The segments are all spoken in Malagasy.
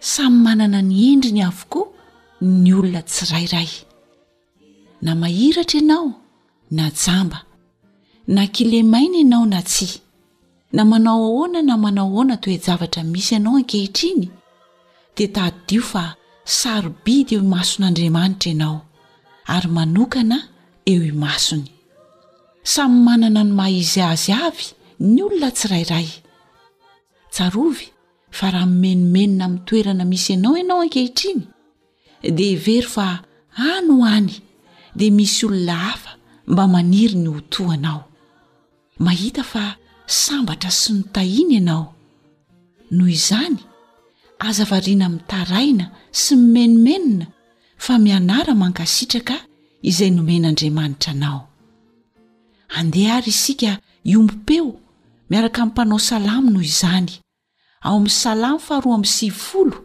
samy manana ny endriny avokoa ny olona tsirairay na mahiratra ianao na jamba na kilemaina ianao na tsia na manao ahoana na manao ahoana toe-javatra misy ianao ankehitriny dia tadidio fa sarobidy eo imason'andriamanitra ianao ary manokana eo imasony samy manana ny maha izy azy avy ny olona tsirairay tsarovy Fa raha mimenomenona amin'ny toerana misy anao ianao ankehitriny, dia hevero fa any ho any dia misy olona hafa mba maniry ny ho toa anao. Mahita fa sambatra sy notahina ianao. Noho izany, aza variana mitaraina sy mimenomenona fa mianara mankasitraka izay nomen'Andriamanitra anao. Andeha àry isika hiombom-peo miaraka amin'ny mpanao salamo noho izany, ao amin'ny Salamo faharoa amby sivifolo,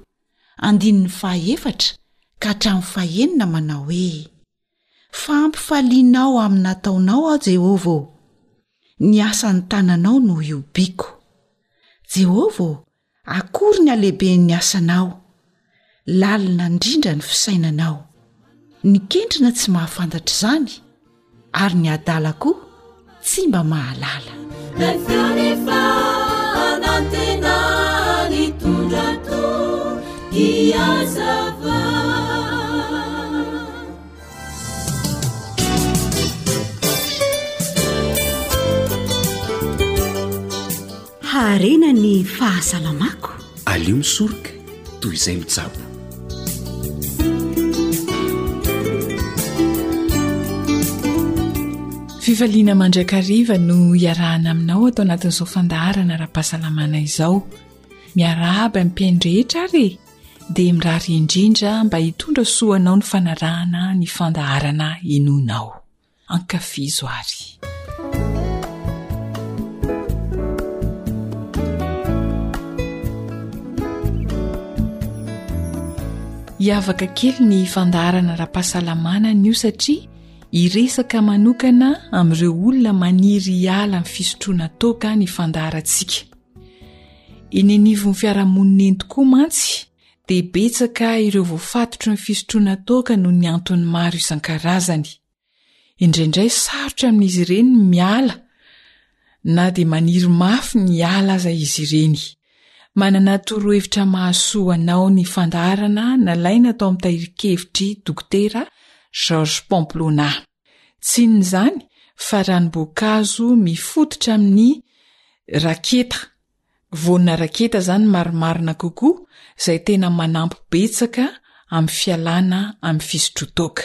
andininy fahaefatra ka hatramin'ny fahenina manao hoe, Fa ampifalianao amin'ny nataonao aho Jehovah ô, ny asan'ny tananao no ihobiako. Jehovah ô, Akory ny halehiben'ny asanao, lalina indrindra ny fisainanao. Ny kentrina tsy mahafantatra izany, ary ny adala koa tsy mba mahalala. Haharena ny fahasalamako. Aleo misoroka toy izay mitsabo. Fifaliana mandrakariva no iarahana aminao atao anatin'izao fandaharana ara-pahasalamana izao. Miarahaba ny mpihaino rehetra ary e! dia mirary indrindra mba hitondra soa anao ny fanarahana ny fandaharana inoanao. Ankafizo ary. Hiavaka kely ny fandaharana ara-pahasalamana anio satria hiresaka manokana amin'ireo olona maniry hiala amin'ny fisotroana toaka ny fandaharantsika. Eny anivon'ny fiarahamonina eny tokoa mantsy dia betsaka ireo voafatotry ny fisotroana toaka noho ny antony maro isan-karazany. Indraindray sarotra amin'izy ireny ny miala, na dia maniry mafy ny hiala aza izy ireny. Manana torohevitra mahasoa anao ny fandaharana nalaina tao amin'ny tahirin-kevitr'i Dokotera Georges Pamplona. Tsy inona izany fa ranom-boankazo mifototra amin'ny raketa. Vonona raketa zany marimarina kokoa zay tena manampy betsaka am fialana am fisotrotoaka.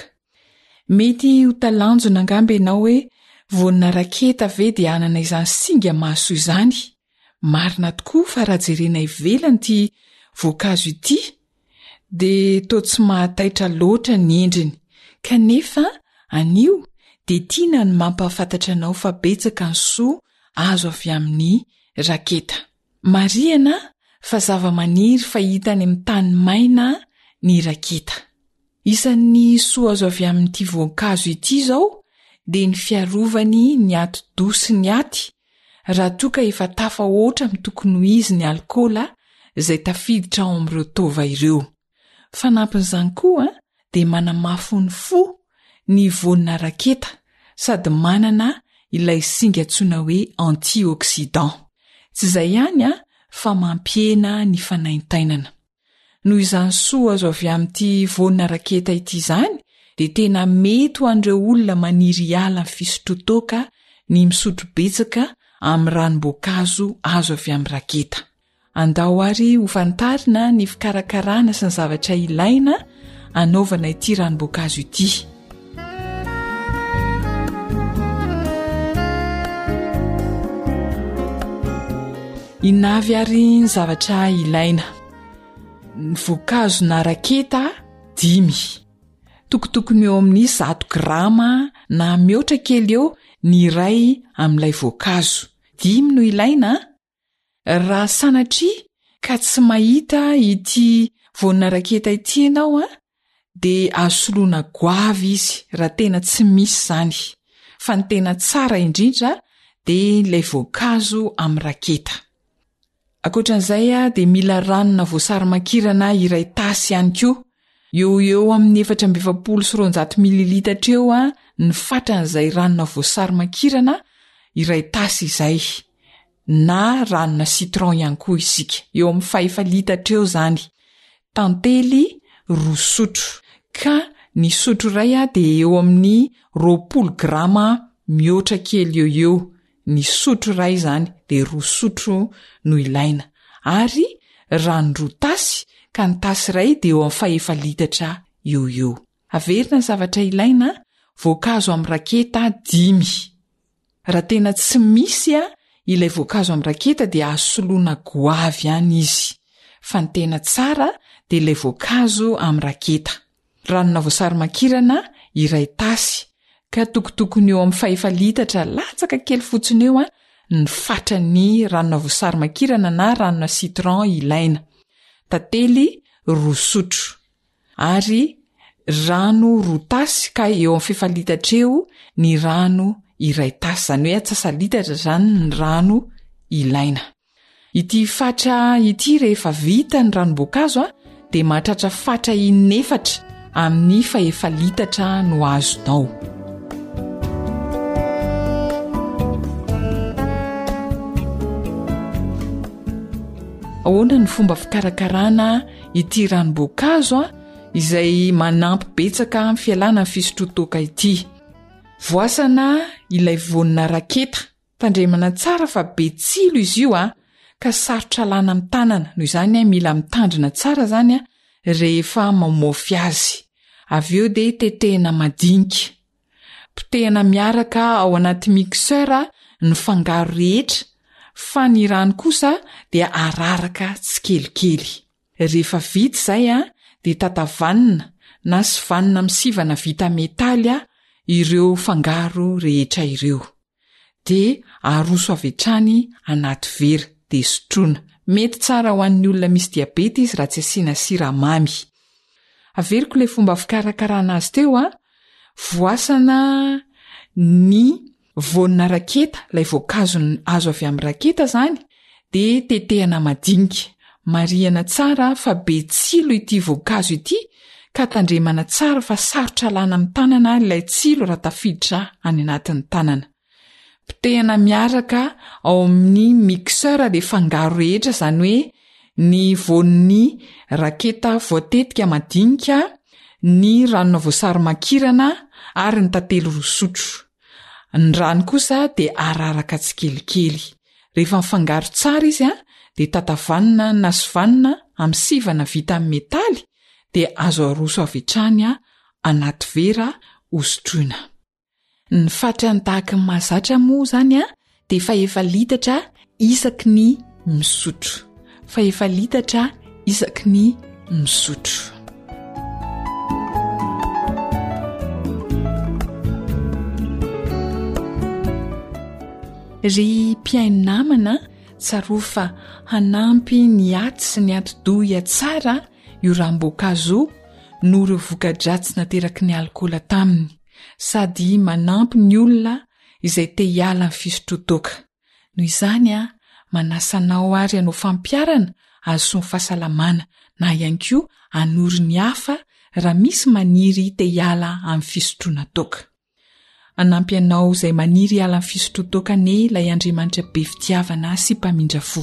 Mety ho talanjona angamba enao hoe vonona raketa ve de anana izany singa maso izany, marina tokoa fa raha jerena ivelany ty voakazo ity dia toa tsy mahataitra loatra ny endriny, kanefa anio dia tiana ny mampahafantatra anao fa betsaka ny soa azo avy amin'ny raketa. Marihana fa zavamaniry fahita any amin'ny tany maina ny raketa. Isan'ny soa azo avy amin'ity voankazo ity izao dia ny fiarovany ny ati-doha sy ny aty Raha toa ka efa tafahoatra amin'ny tokony ho izy ny alikaola izay tafiditra ao amin'ireo taova ireo. Fanampin'izany koa dia manamafy ny fo ny voanina raketa sady manana ilay singa antsoina hoe antioxydant. Tsy izay ihany fa mampihena ny fanaintainana. Noho izany soa azo avy amin'ity voanina raketa ity izany dia tena mety ho an'ireo olona maniry hiala amin'ny fisotroan-toaka ny misotro betsaka amin'ny ranom-boankazo azo avy amin'ny raketa. Andao ary ho fantarina ny fikarakarana sy ny zavatra ilaina anaovana ity ranom-boankazo ity. Inona avy ary ny zavatra ilaina? Ny voankazo na raketa dimy. Tokotokony eo amin'ny zato grama na mihoatra kely eo ny iray amin'ilay voankazo. Dimy no ilaina an! Raha sanatria ka tsy mahita ity voanaraketa ity ianao an, dia azo soloina goavy izy raha tena tsy misy izany, fa ny tena tsara indrindra dia ilay voankazo amin'ny raketa. Ankoatran'izay dia mila ranona voasarimakirana iray tasy ihany koa Eo ho eo amin'ny efatra amby efapolo sy roanjato mililitatra eo ny fatran'izay ranona voasary makirana iray tasy izay, na ranona citron ihany koa isika, eo amin'ny fahefa litatra eo izany. Tantely roa sotro, ka ny sotro iray dia eo amin'ny roapolo grama mihoatra kely eo ho eo ny sotro iray izany dia roa sotro no ilaina ary rano roa tasy ka ny tasy iray dia eo amin'ny fahefa litatra eo eo. Averina ny zavatra ilaina, voankazo amin'ny raketa dimy. Raha tena tsy misy ilay voankazo amin'ny raketa dia azo soloina goavy ihany izy fa ny tena tsara dia ilay voankazo amin'ny raketa. Ranona voasarimakirana iray tasy, ka tokotokony eo amin'ny fahefa-litatra latsaka kely fotsiny eo ny fatran'ny ranona voasarimakirana na ranona citron ilaina. Tantely roa sotro. Ary rano roa tasy ka eo amin'ny fefa-litatra eo ny rano iray tasy, izany hoe atsasa-litatra izany ny rano ilaina. Ity fatra ity rehefa vita ny ranom-boankazo dia mahatratra fatra inefatra amin'ny fahefa-litatra no azonao. Ahoana ny fomba fikarakarana ity ranom-boankazo izay manampy betsaka amin'ny fialana ny fisotroan-toaka ity? Voasana ilay voanina raketa Tandremana tsara fa be tsilo izy io a, ka sarotra alana amin'ny tanana, noho izany mila mitandrina tsara izany rehefa mamofy azy. Avy eo dia tetehina madinika. Potehana miaraka ao anaty mixeur ny fangaro rehetra fa ny rano kosa dia araraka tsikelikely. Rehefa vita izay dia tatavanina na sivanina amin'ny sivana vita metaly ireo fangaro rehetra ireo. Dia aroso avy hatrany anaty vera dia sotroina. Mety tsara ho an'ny olona misy diabeta izy raha tsy asiana siramamy. Averiko ilay fomba fikarakarana azy teo, voasana ny Voanina raketa, ilay voankazo azo avy amin'ny raketa izany dia tetehana madinika. Marihana tsara fa be tsilo ity voankazo ity ka tandremana tsara fa sarotra alana amin'ny tanana ilay tsilo raha tafiditra any anatin'ny tanana. Potehana miaraka ao amin'ny mixeur ilay fangaro rehetra izany hoe ny voan'ny raketa voatetika madinika, ny ranona voasary makirana ary ny tantely roa sotro. Ny rano kosa dia araraka tsikelikely. Rehefa mifangaro tsara izy dia tatavanina na sovanina amin'ny sivana vita amin'ny metaly dia azo aroso avy hatrany anaty vera hosotroina. Ny fatrany tahaka ny mahazatra moa izany dia fa efa litatra isaky ny misotro fa efa litatra isaky ny misotro ry mpiaino namana tsaroa fa hanampy ny aty sy ny atidoha tsara io rahamboakazo noho ireo voka-dratsy nateraky ny alikaola taminy sady manampy ny olona izay te hiala amin'ny fisotroan-toaka. Noho izany aho manasa anao àry hanao fampiharana hahasoa ny fahasalamana na ihany koa hanoro ny hafa raha misy maniry te hiala amin'ny fisotroana toaka. Hanampy anao izay maniry hiala amin'ny fisotroan-toaka anie ilay Andriamanitra be fitiavana sy mpamindra fo.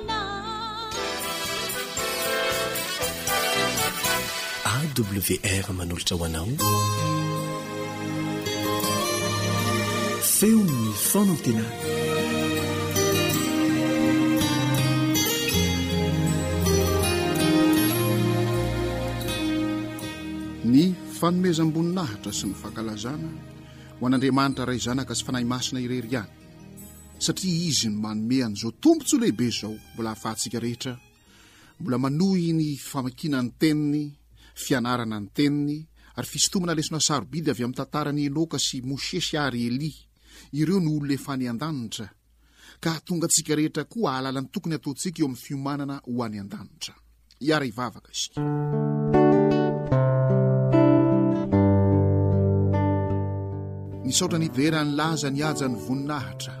AWR manolotra ho anao feon'ny fanantenana ny fanomezam-boninahitra sy ny fankalazana ho an'Andriamanitra Ray Zanaka sy Fanahy Masina irery ihany satria Izy no manome an'izao tombontsoa lehibe izao mbola hahafahantsika rehetra mbola manohy ny famakiana ny Teniny, fianarana ny Teniny, ary fisintomana lesona sarobidy avy amin'ny tantaran'i Enoka sy Mosesy ary Elia, ireo no olona efa any an-danitra, ka hahatonga antsika rehetra koa hahalala ny tokony hataontsika eo amin'ny fiomanana ho any an-danitra. hiara hivavaka isika. Nisaotra ny dera nilaza ny hajan'ny voninahitra.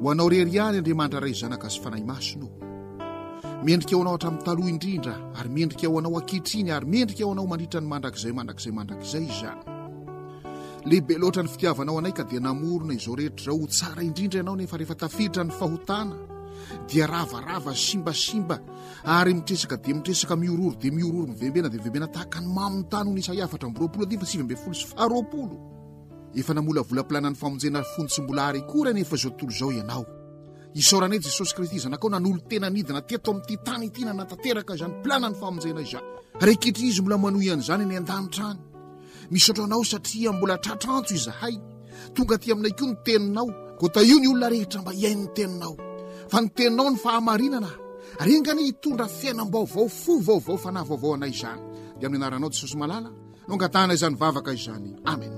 Ho anao rery ihany Andriamanitra Ray Zanaka sy Fanahy Masina o. Mendrika ho anao hatramin'ny taloha indrindra ary mendrika ho anao ankehitriny ary mendrika ho anao mandritra ny mandrakizay mandrakizay mandrakizay izany. Lehibe loatra ny fitiavanao anay ka dia namorona izao rehetra izao ho tsara indrindra ianao nefa rehefa tafiditra ny fahotana dia ravarava simbasimba ary mitresaka dia mitresaka miororo dia miororo mivembena dia mivembena tahaka ny maminy tany ho ny isa efatra amby roapolo andifa sivy ambin'ny folo sy faharoapolo efa namolavola planan'ny famonjena fony tsy mbola ary koa reny efa izao tontolo izao ianao isaorana e jesosy kristy zanakao nanolo tena nidina teto amin'ity tany ity nanatanteraka izany planan'ny famonjena izany reketra izy mbola manohy an'izany ny an-danitra any Misaotra anao satria mbola tratra antso izahay. Tonga aty aminay koa ny teninao. Koa tahio ny olona rehetra mba hihaino ny teninao. Fa ny teninao ny fahamarinana. Ary enganie hitondra fiainam-baovao, fo vaovao, fanahy vaovao anay izany. Dia amin'ny anaranao Jesosy malala no angatahana izany vavaka izany. Amen.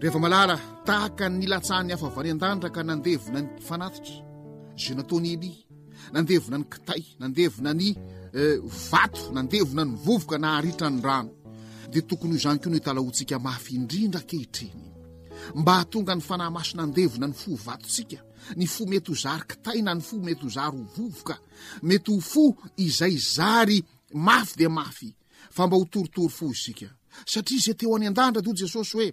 Rehefa malala, tahaka ny latsahan'ny hafa vany an-danitra ka nandevina ny mpifanatitra, izay nataon'i Elia. Nandevona ny kitay, nandevona ny eh, vato, nandevona ny vovoka naharitra ny rano. Dia tokony ho izany koa no hitalahoantsika mafy indrindra ankehitriny. Mba hahatonga ny fanahy masina handevona ny fo vatontsika, ny fo mety ho zary kitay na ny fo mety ho zary ho vovoka, mety ho fo izay zary mafy dia mafy, fa mba ho torotoro fo isika. Satria izay teo any an-danitra dia ho Jesosy hoe,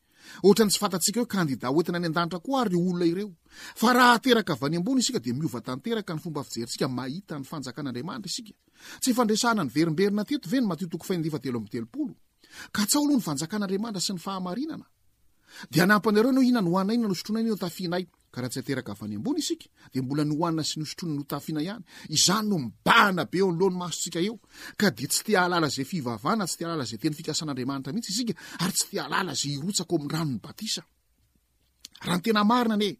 Ohatrany tsy fantatsika hoe kandida ho entina any an-danitra koa ary ireo olona ireo. Fa raha teraka avy any ambony isika dia miova tanteraka ny fomba fijerintsika mahita ny fanjakan'Andriamanitra isika. Tsy efa niresahana niverimberina teto ve ny Matio toko fahenina dia fahatelo amby telopolo? Katsaho aloha ny fanjakan'Andriamanitra sy ny fahamarinana. Dia hanampy anareo ianao inona no hanainona no sotroinay no tafianay. Ka raha tsy ateraka avy any ambony isika dia mbola nohanina sy nosotroina notafiana ihany. Izany no mibahana be eo anoloan'ny masontsika eo. Ka dia tsy te hahalala izay fivavahana, tsy te hahalala izay teny fikasan'Andriamanitra mihitsy isika ary tsy te hahalala izay hirotsaka ao amin'ny ranon'ny batisa. Raha ny tena marina anie,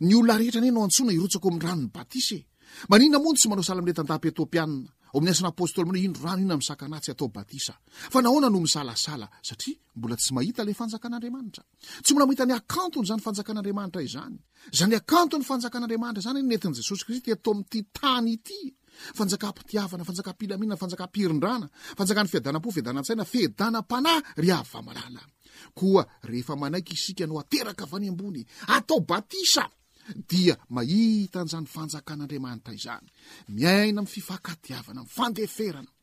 ny olona rehetra anie no antsoina hirotsaka ao amin'ny ranon'ny batisa e. Maninona moa no tsy manao salamileta an-dapa Etopiana? Ao amin'ny asan'ny apostoly manao indro rano io na misakana tsy atao batisa. Fa nahoana no misalasala? Satria mbola tsy mahita ilay fanjakan'Andriamanitra. Tsy mbola mahita ny hakantony izany fanjakan'Andriamanitra izany. Izany hakanton'ny fanjakan'Andriamanitra izany netin'i Jesosy Kristy eto amin'ity tany ity. Fanjakam-pitiavana, fanjakam-pilaminana, fanjakam-pirindrana, fanjakan'ny fiadanam-po, fiadanantsaina, fiadanam-panahy ry hava malala. Koa rehefa manaiky isika no ateraka avy any ambony, atao batisa, dia mahita an'izany fanjakan'Andriamanitra izany. Miaina amin'ny fifankatiavana, amin'ny fandeferana.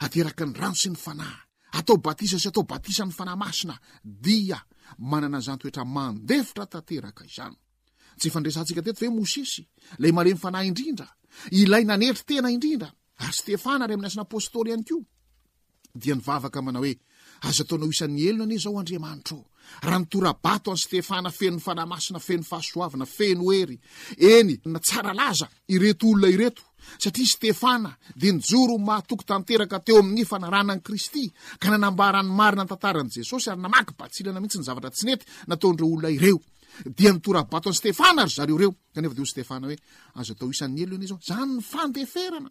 Ateraky ny rano sy ny Fanahy. Atao batisa sy atao batisan'ny Fanahy Masina, dia manana izany toetra mandefitra tanteraka izany. Tsy efa niresahantsika teto ve Mosesy, ilay malemy fanahy indrindra, ilay nanetry tena indrindra, ary Stefana, ray amin'ny asan'apostoly ihany koa, dia nivavaka manao hoe, Aza ataonao isan'ny helony anie izao Andriamanitra ô! Raha nitora-bato an'i Stefana feno Fanahy Masina, feno fahasoavana, feno hery, eny, na tsara laza, ireto olona ireto, satria Stefana dia nijoro ho mahatoky tanteraka teo amin'ny fanarahana an'i Kristy, ka nanambara ny marina ny tantaran'i Jesosy ary namaky batsilana mihitsy ny zavatra tsy nety nataon'ireo olona ireo. Dia nitora-bato an'i Stefana ry zareo ireo, kanefa dia hoy Stefana hoe, Aza atao isan'ny helony anie izao. Izany ny fandeferana!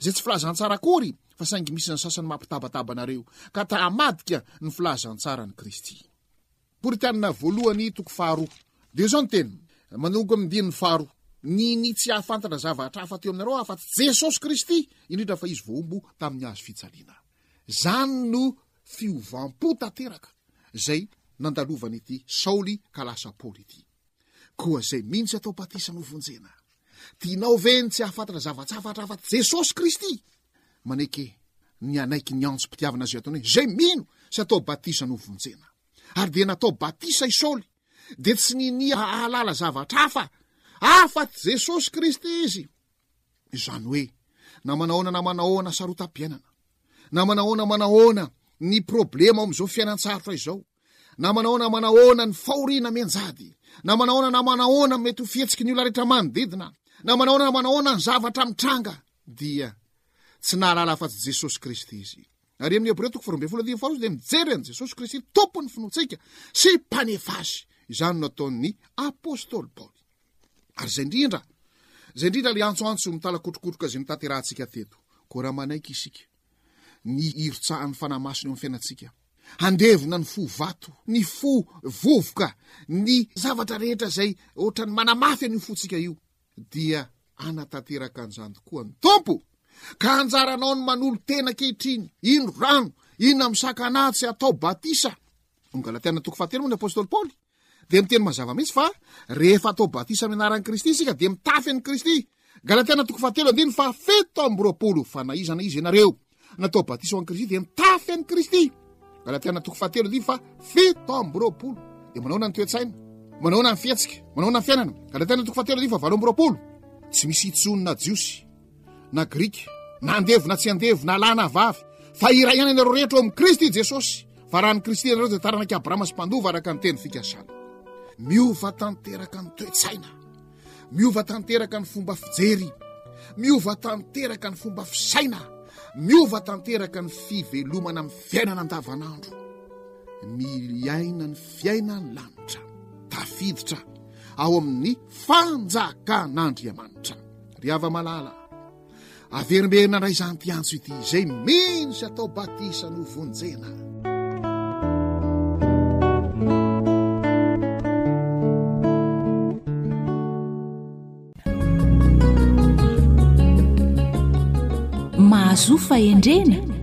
izay tsy filazantsara akory fa saingy misy ny sasany mampitabataba anareo ka ta hamadika ny filazantsaran'i Kristy. Poritiana voalohany toko faharoa. Dia izao ny teny, manomboka amin'ny dinin'ny faharoa, Ny ny tsy hahafantatra zavatra hafa teo aminareo afa-tsy Jesosy Kristy, indrindra fa Izy voahombo tamin'ny hazo fijaliana. Izany no fiovam-po tanteraka izay nandalovan'ity Saoly ka lasa Paoly ity. Koa izay mihitsy atao batisa no vonjena. Tianao ve ny tsy hahafantatra zava-tsafatra afa-tsy Jesosy Kristy? Maneke ny hanaiky ny antsom-pitiavana izay ataony hoe izay mino sy atao batisa no vonjena. Ary dia natao batisa i Saoly, dia tsy ninia hahalala zavatra hafa afa-tsy Jesosy Kristy izy. Izany hoe, na manahoana na manahoana sarotam-piainana, na manahoana manahoana ny problema ao amin'izao fiainan-tsarotra izao, Na manahoana na manahoana ny fahoriana mianjady, na manahoana na manahoana mety ho fihetsiky ny olona rehetra manodidina, na manahoana na manahoana ny zavatra mitranga, dia tsy nahalala afa-tsy Jesosy Kristy izy. Ary amin'ny Hebreo toko faharoa ambin'ny folo andininy faharoa dia mijery an'i Jesosy Kristy tompon'ny finoantsika sy mpanefa azy. Izany no ataon'ny apostoly Paoly. Ary izay indrindra, izay indrindra ilay antsoantso mitalakotrokotroka izay notanterahantsika teto. Koa raha manaiky isika ny hirotsahan'ny Fanahy Masina eo amin'ny fiainantsika. Handevona ny fo vato, ny fo vovoka, ny zavatra rehetra izay ohatran'ny manamafy an'io fontsika io, dia hanatanteraka an'izany tokoa ny Tompo. Ka anjaranao ny manolo tena ankehitriny, ino rano, inona misakana atsy, atao batisa. Ny Galatiana toko fahatelo moa ny Apostoly Paoly. dia miteny mazava mihitsy fa rehefa atao batisa amin'ny anaran'i Kristy isika dia mitafy an'i Kristy. Galatiana toko fahatelo andiny fa fito amby roapolo fa na iza na iza ianareo natao batisa ho an'i Kristy dia mitafy an'i Kristy. Galatiana toko fahatelo andiny fa fito amby roapolo dia manaona ny toetsaina, manaona ny fihetsika, manaona ny fiainana. Galatiana toko fahatelo andiny fa valo amby roapolo tsy misy intsony na jiosy na grika, na andevo na tsy andevo, na lahy na vavy, fa iray ihany ianareo rehetra ao amin'i Kristy Jesosy, fa raha ny Kristy ianareo dia taranak'i Abrahama sy mpandova araka ny teny fikasana. Miova tanteraka ny toe-tsaina, miova tanteraka ny fomba fijery, miova tanteraka ny fomba fisaina, miova tanteraka ny fivelomana amin'ny fiainana andavanandro. Miaina ny fiainan'ny lanitra, tafiditra ao amin'ny fanjakan'Andriamanitra. Ry hava-malala, averimberina indray izany mpiantso ity, izay mino sy atao batisa no vonjena. Mahazoa fahendrena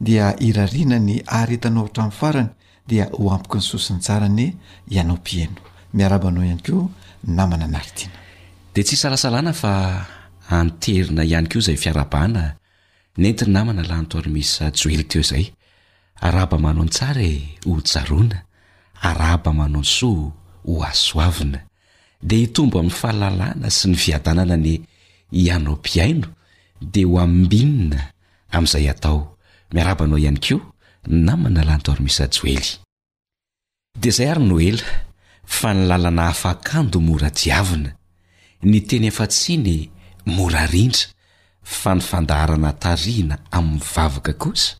dia irariana ny aharetanao hatramin'ny farany dia ho ampoky ny soa sy ny tsara anie ianao mpieno. Miarahaba anao ihany koa namana Naritina. Dia tsy isalasalana fa hanterina ihany koa izay fiarahabana nentin'ny namana Lanto ary Miss Joely teo izay. Arahaba manao ny tsara e, ho tsaroana, arahaba manao ny soa ho hasoavina. Dia hitombo amin'ny fahalalana sy ny fiadanana anie ianao mpihaino dia ho ambinina amin'izay atao, miarahaba anao ihany koa ny namana Lanto Armisa Joely. Dia izay ary no ela fa ny lalana afakan'do mora diavina, ny teny afatsiny mora rindra fa ny fandaharana tarihina amin'ny vavaka kosa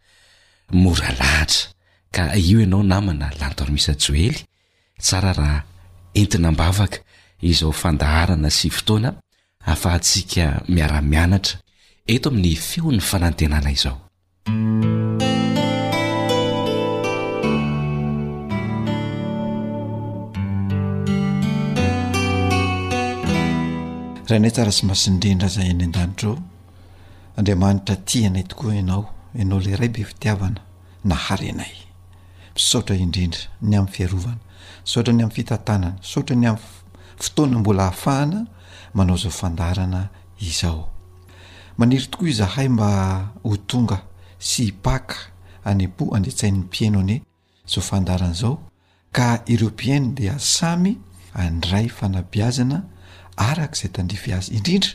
mora lahatra ka io ianao namana Lanto Armisa Joely tsara raha entina am-bavaka izao fandaharana sy fotoana Ahafahantsika miara-mianatra eto amin'ny feon'ny fanantenana izao. Rainay tsara sy masindrindra aza eny an-danitro Andriamanitra tia anay tokoa ianao ianao lehiray be fitiavana na harenay Misaotra indrindra ny amin'ny fiarovana. Misaotra ny amin'ny fitantanana. Misaotra ny amin'ny fotoana mbola ahafahana manao izao fandaharana izao. Maniry tokoa izahay mba ho tonga sy hipaka any am-po any an-tsain'ny mpihaino anie izao fandaharana izao ka ireo mpihaino dia samy handray fanabeazana araka izay tandrify azy, indrindra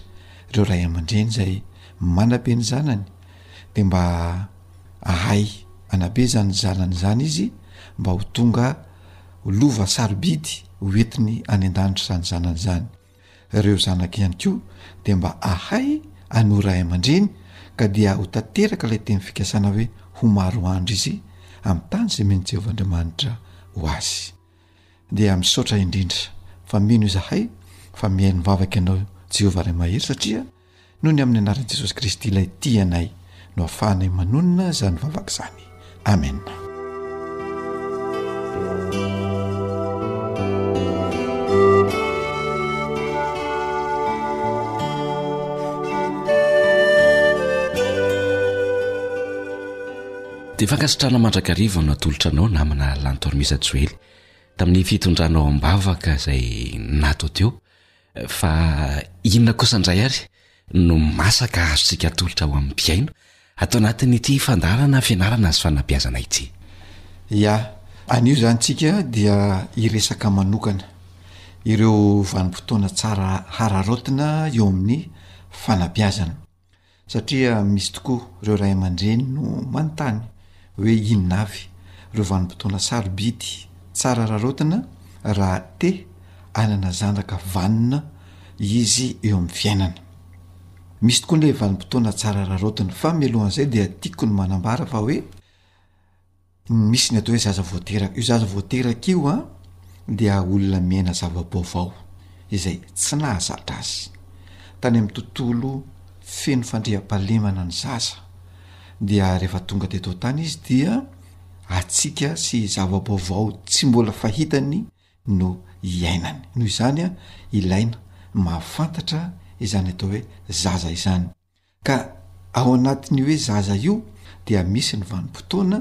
ireo ray aman-dreny izay manabe ny zanany dia mba ahay anabe zany zanany zany izy mba ho tonga lova sarobidy hoentiny any an-danitra zany zanany zany reo zanaka ihany ko de mba ahay an'o ray aman-dreny ka dia ho tanteraka ilay teny fikasana hoe ho maro andro izy ami'ny tany zay mino jehovah andriamanitra ho azy dia misaotra indrindra fa mino izahay fa mihaino mivavaka ianao jehovah ray mahery satria Noho ny amin'ny anaran'i Jesosy Kristy ilay tia anay no ahafahanay manonona izany vavaka izany. Amena. Dia fankasitrana mandrakariva vao natolotra anao namana lantormisa joely tamin'ny fitondranao am-bavaka izay nato teo Fa inona kosa indray ary no masaka azontsika atolotra ho amin'ny mpihaino ato anatin'ity fandaharana fianarana sy fanabeazana ity? Ia, anio izany tsika dia hiresaka manokana ireo vanim-potoana tsara hararaotina eo amin'ny fanabeazana. Satria misy tokoa ireo ray aman-dreny no manontany hoe inona avy ireo vanim-potoana sarobidy tsara raraotina raha te hanana zanaka vanona izy eo amin'ny fiainana. Misy tokoa ilay vanim-potoana tsara raraotiny fa mialohan'izay dia tiako ny manambara fa hoe, Misy ny atao hoe zaza vao teraka, io zaza vao teraka io an dia olona miaina zava-baovao izay tsy nahazatra azy tany amin'ny tontolo feno fandriampahalemana ny zaza dia rehefa tonga teto an-tany izy dia hatsiaka sy zava-baovao tsy mbola fahitany no iainany, noho izany an ilaina mahafantatra izany atao hoe zaza izany. Ka ao anatin'io hoe zaza io dia misy ny vanim-potoana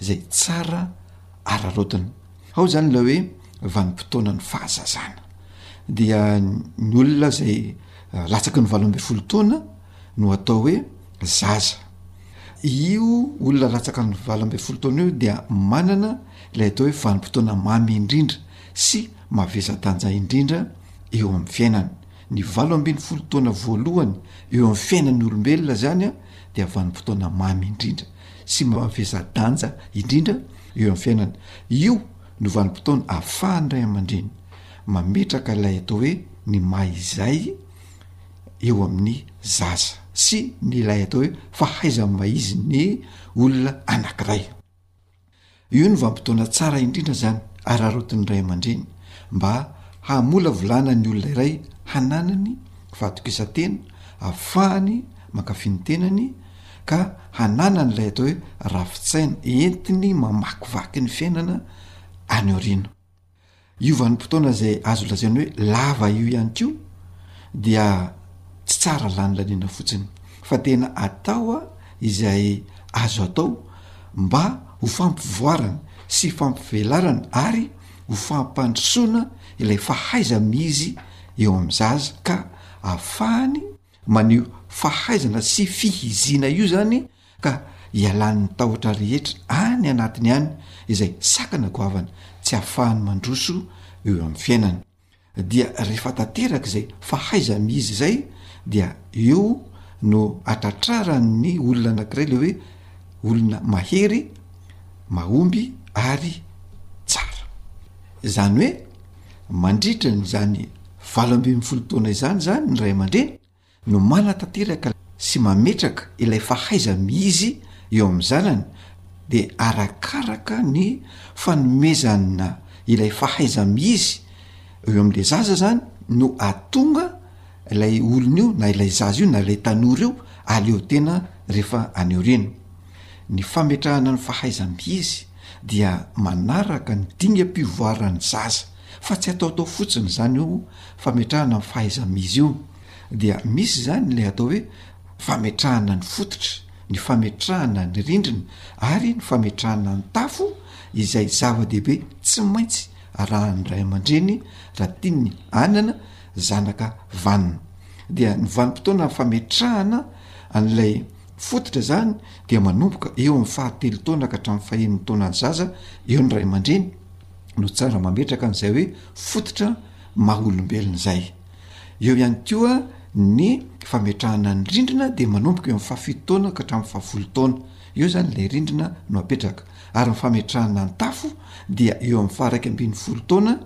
izay tsara araraotina. Ao izany ilay hoe vanim-potoanan'ny fahazazana. Dia ny olona izay latsaky ny valo ambin'ny folo taona no atao hoe zaza. Io olona latsaka ny valo ambin'ny folo taona io dia manana ilay atao hoe vanim-potoana mamy indrindra sy mavesa-danja indrindra eo amin'ny fiainany. Ny valo ambin'ny folo taona voalohany eo amin'ny fiainan'ny olombelona izany dia vanim-potoana mamy indrindra sy mavesa-danja indrindra eo amin'ny fiainany. Io no vanim-potoana ahafahan'ny ray aman-dreny mametraka ilay atao hoe ny maha izay eo amin'ny zaza sy ny ilay atao hoe fahaiza-maizin'ny olona anankiray. Io no vanim-potoana tsara indrindra izany araraotin'ny ray aman-dreny mba hamolavolana ny olona iray hananany fahatokisan-tena afahany mankafy ny tenany ka hananany ilay atao hoe rafitsaina entiny mamakivaky ny fiainana any aoriana. Io vanim-potoana izay azo lazaina hoe lava io ihany koa dia tsy tsara lanilaniana fotsiny fa tena atao izay azo atao mba ho fampivoarana sy fampivelarana ary ho fampandrosoana ilay fahaiza-miizy eo amin'ny zaza ka afahany maneho fahaizana sy fihiziana io zany ka hialan'ny tahotra rehetra any anatiny any izay sakana goavana tsy hahafahany mandroso eo amin'ny fiainany, dia rehefa tanteraka izay fahaiza-miizy izay dia eo no atratraran'ny olona anankiray ilay hoe olona mahery, mahomby ary tsara. Izany hoe mandritra an'izany valo ambin'ny folo taona izany izany ny ray aman-dreny no manatanteraka sy mametraka ilay fahaiza-miizy eo amin'ny zanany dia arakaraka ny fanomezana ilay fahaiza-miizy eo amin'ilay zaza zany no atonga ilay olona io na ilay zaza io na ilay tanora io aleo tena rehefa any aoriana ny fametrahana ny fahaiza-miizy dia manaraka ny dingam-pivoaran'ny zaza fa tsy ataotao fotsiny izany io fametrahana ny fahaiza-mizy io dia misy izany ilay atao hoe fametrahana ny fototra, ny fametrahana ny rindrina ary ny fametrahana ny tafo izay zava-dehibe tsy maintsy arahan'ny ray aman-dreny raha tiany hanana zanaka vanona dia ny vanim-potoana fametrahana an'ilay fototra izany dia manomboka eo amin'ny fahatelo taona ka hatramin'ny fahen'ny taonan'ny zaza eo ny ray aman-dreny no tsara mametraka an'izay hoe fototra maha olombelona izay eo ihany koa ny fametrahana ny rindrina de manomboka eo amn'ny fahafito taona ka hatramin'ny fahafolo taona eo zany ilay rindrina no apetraka ary ny fametrahana ny tafo dia eo amin'ny faharaika ambin'ny folo taona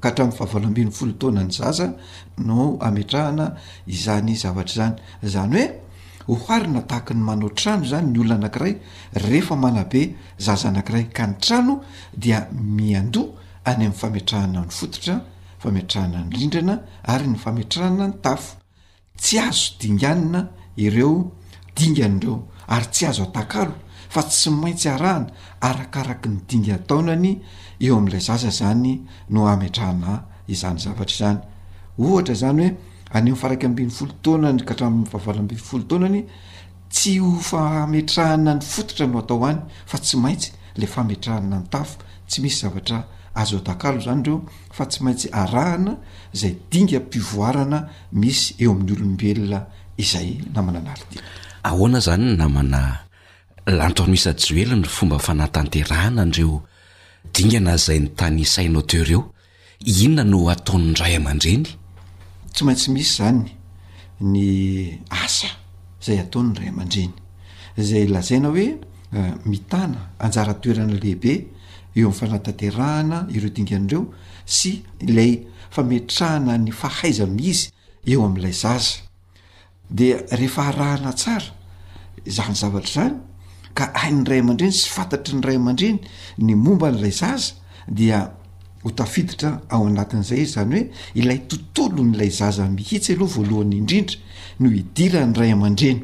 ka hatramin'ny fahavalo ambin'ny folo taona ny zaza no ametrahana izany zavatra izany zany hoe oharina tahaka ny manao trano zany ny olona anakiray rehefa manabe Zaza anankiray ka ny trano dia miandoha any amin'ny fametrahana ny fototra, fametrahana ny rindrana ary ny fametrahana ny tafo. Tsy azo dinganina ireo dingana ireo ary tsy azo atakalo fa tsy maintsy arahana arakaraky ny dingan-taonany eo amin'ilay zaza izany no hametrahana izany zavatra izany. Ohatra izany hoe any amin'ny faha iraika ambin'ny folo taonany ka hatramin'ny faha valo ambin'ny folo taonany Tsy io fametrahana ny fototra no atao any fa tsy maintsy le fametrahana ny tafo, tsy misy zavatra azo adakalo zany reo fa tsy maintsy arahana zay dingam-pivoarana misy eo amin'ny olombelona izay namana Nardina. Ahoana zany ny namana Lanto Anwisa Joely ny fomba fanatanterahana an'ireo dingana zay ny tany sainao teo reo? Inona no ataon'ny ray aman-dreny? Tsy maintsy misy izany ny asa izay ataon'ny ray aman-dreny, izay lazaina hoe mitana anjara toerana lehibe eo amin'ny fanatanterahana ireo dingana ireo sy ilay fametrahana ny fahaiza-miizy eo amin'ilay zaza. Dia rehefa arahana tsara izany zavatra izany ka hain'ny ray aman-dreny sy fantatry ny ray aman-dreny ny momba an'ilay zaza dia ho tafiditra ao anatin'izay izy, izany hoe ilay tontolon'ilay zaza mihitsy aloha voalohany indrindra no idiran'ny ray aman-dreny.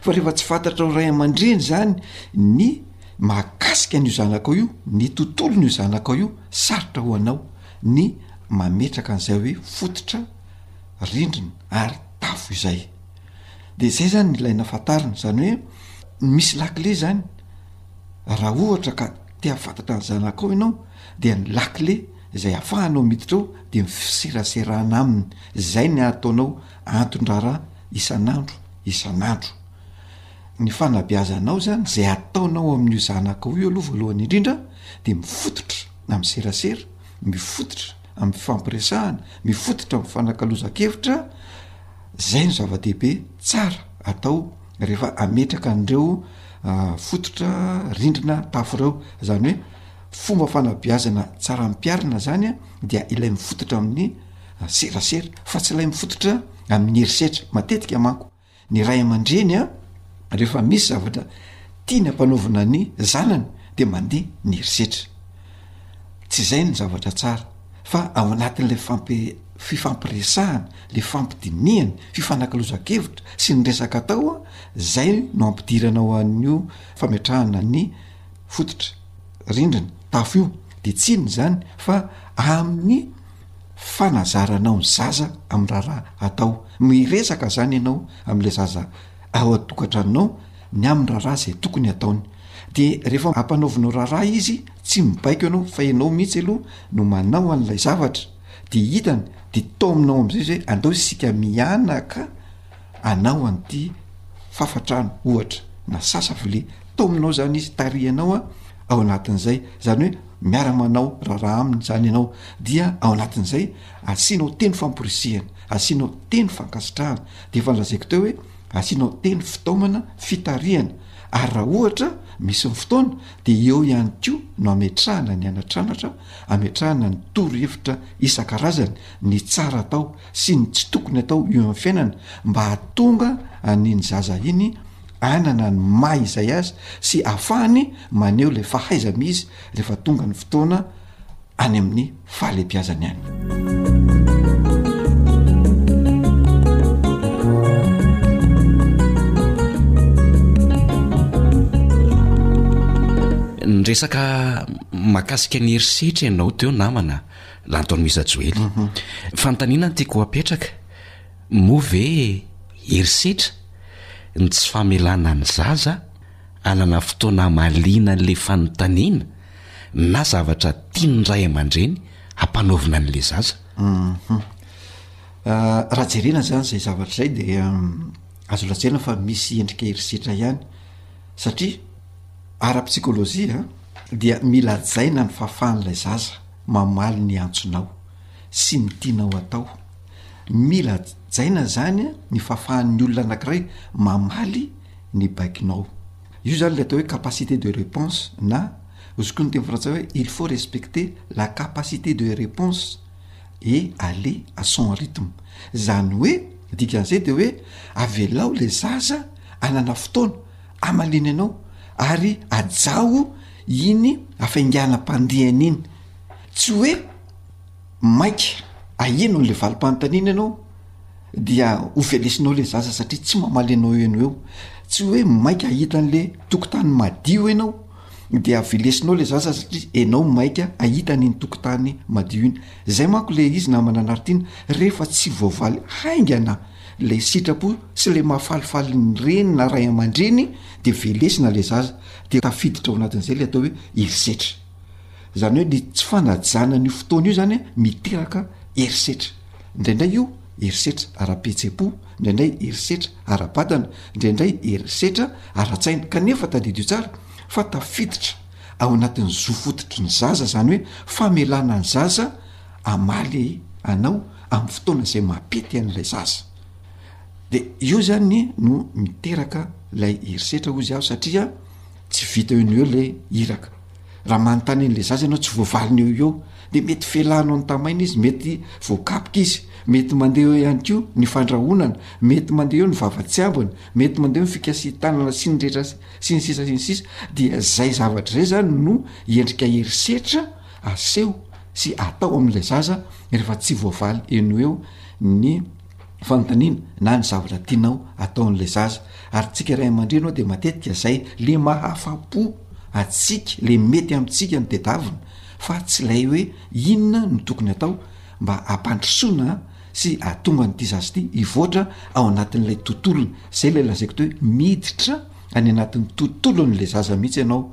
Fa rehefa tsy fantatrao ray aman-dreny zany ny mahakasika an'io zanakao io, ny tontolon'io zanakao io, sarotra ho anao ny mametraka an'izay hoe fototra, rindrina ary tafo izay. De zay zany ny ilaina fantarina, zany hoe misy lakile zany, raha ohatra ka te hahafantatra ny zanakao ianao dia ny lakile izay afahanao miditra ao de ny fiseraserana aminy, zay ny ataonao. anton-draharaha isan'andro isan'andro. Ny fanabeazanao zany, izay ataonao ao amin'io zanakao io aloha voalohany indrindra de mifototra amin'ny serasera, mifototra amin'ny fifampiresahana, mifototra amin'ny fifanakalozan-kevitra, zay no zava-dehibe tsara atao rehefa ametraka an'ireo fototra rindrina tafo ireo, zany hoe fomba fanabeazana tsara ampiharina zany a dia ilay mifototra amin'ny. serasera fa tsy ilay mifototra amin'ny herisetra, matetika manko ny ray aman-dreny a rehefa misy zavatra tiany ampanaovina ny zanany de mandeha ny herisetra, tsy izay ny zavatra tsara fa ao anatin'ilay fampi- fifampiresahana le fampidinihana, fifanakalozan-kevitra sy ny resaka atao a zay no ampidirana ao an'io fametrahana ny fototra, rindrina, tafo io de tsinona izany fa amin'ny fanazaranao ny zaza amin'ny raharaha atao. Miresaka izany ianao amin'ilay zaza ao an-tokantranonao ny amin'ny raharaha izay tokony hataony. Dia rehefa ampanaovinao raharaha izy, tsy mibaiko ianao fa ianao mihitsy aloha no manao an'ilay zavatra, dia hitany dia taominao amin'izay izy hoe andao isika mianaka hanao an'ity fafantrano ohatra na sasa vilia. Taominao izany izy, tarihanao ao anatin'izay. Izany hoe. miara-manao raharaha aminy izany ianao dia ao anatin'izay asianao teny famporisihana, asianao teny fankasitrahana, dia efa nolazaiko teo hoe asianao teny fitaomana fitarihana ary raha ohatra misy ny fotoana dia eo ihany koa no ametrahana ny anatranatra, ametrahana ny torohevitra isan-karazany, ny tsara atao, sy ny tsy tokony atao eo amin'ny fiainana mba hahatonga an'iny zaza iny hanana ny maha izay azy sy hahafahany maneho ilay fahaizany izy rehefa tonga ny fotoana any amin'ny fahalebiazany any. Ny resaka makasika ny herisetra ianao teo namana Lantonoiza Joely. Fanontaniana no tiako hapetraka, moa ve herisetra ny tsy famelana ny zaza hanana fotoana hamaliana an'ilay fanontaniana na zavatra tian'ny ray aman-dreny hampanaovina an'ilay zaza? Raha jerena izany izay zavatra izay dia azo lazaina fa misy endrika herisetra ihany satria ara-psikôlôjia dia mila hajaina ny fahafahan'ilay zaza. mamaly ny antsonao sy ny tianao atao. Mila hajaina izany ny fahafahan'ny olona anankiray mamaly ny baikonao. Io izany ilay atao hoe capacité de réponse na azoko ny teny frantsay hoe il faut respecter la capacité de réponse et aller à son rythme. Izany hoe, ny dikan'izay dia hoe avelao ilay zaza hanana fotoana, Amaliana ianao ary ajaho iny hafainganam-pandihany iny. Tsy hoe maika aheno an'ilay valim-panontaniana ianao dia ho velesinao ilay zaza satria tsy mamaly anao eo no eo. Tsy hoe maika hahita an'ilay tokotany madio ianao dia velesinao ilay zaza satria ianao maika hahita an'iny tokotany madio iny. Izay manko ilay izy namana anaritiana, rehefa tsy voavaly haingana Ilay sitrapo sy ilay maha falifaly ny reny na ray aman-dreny dia velesina ilay zaza, dia tafiditra ao anatin'izay ilay atao hoe herisetra. Izany hoe ny tsy fanajana an'io fotoana io izany an, miteraka herisetra. Indraindray io herisetra ara-pihetsem-po, indraindray herisetra ara-batana, indraindray herisetra ara-tsaina. Kanefa tadidio tsara fa tafiditra ao anatin'ny zo fototry ny zaza izany hoe famelana ny zaza, hamaly anao amin'ny fotoana izay mampety an'ilay zaza, de eo zany no miteraka lay herisetra hozy aho satria tsy vita eo noho eo le iraka, raha manontany an'le zaza ianao tsy voavaliny eo ho eo de mety velanao notamaina izy, mety voakapoka izy, mety mande eo ihany ko ny fandrahonana, mety mande eo ny vava tsy ambina, mety mande eo ny fikasihan-tanana sy ny rehetra sy ny sisa sy ny sisa, dia zay zavatra zay zany no endrika herisetra. aseho sy atao amin'ilay zaza rehefa tsy voavaly eo no eo ny fanontaniana na ny zavatra tianao ataon'ilay zaza, ary tsika ray aman-dreny moa dia matetika zay le mahafa-po atsika, le mety amintsika no tedavina fa tsy ilay hoe inona no tokony atao mba hampandrosoana sy ahatonga an'ity zaza ity hivoatra ao anatin'ilay tontolony, zay le lazaiko teo hoe miditra any anatin'ny tontolon'ilay zaza mihitsy ianao.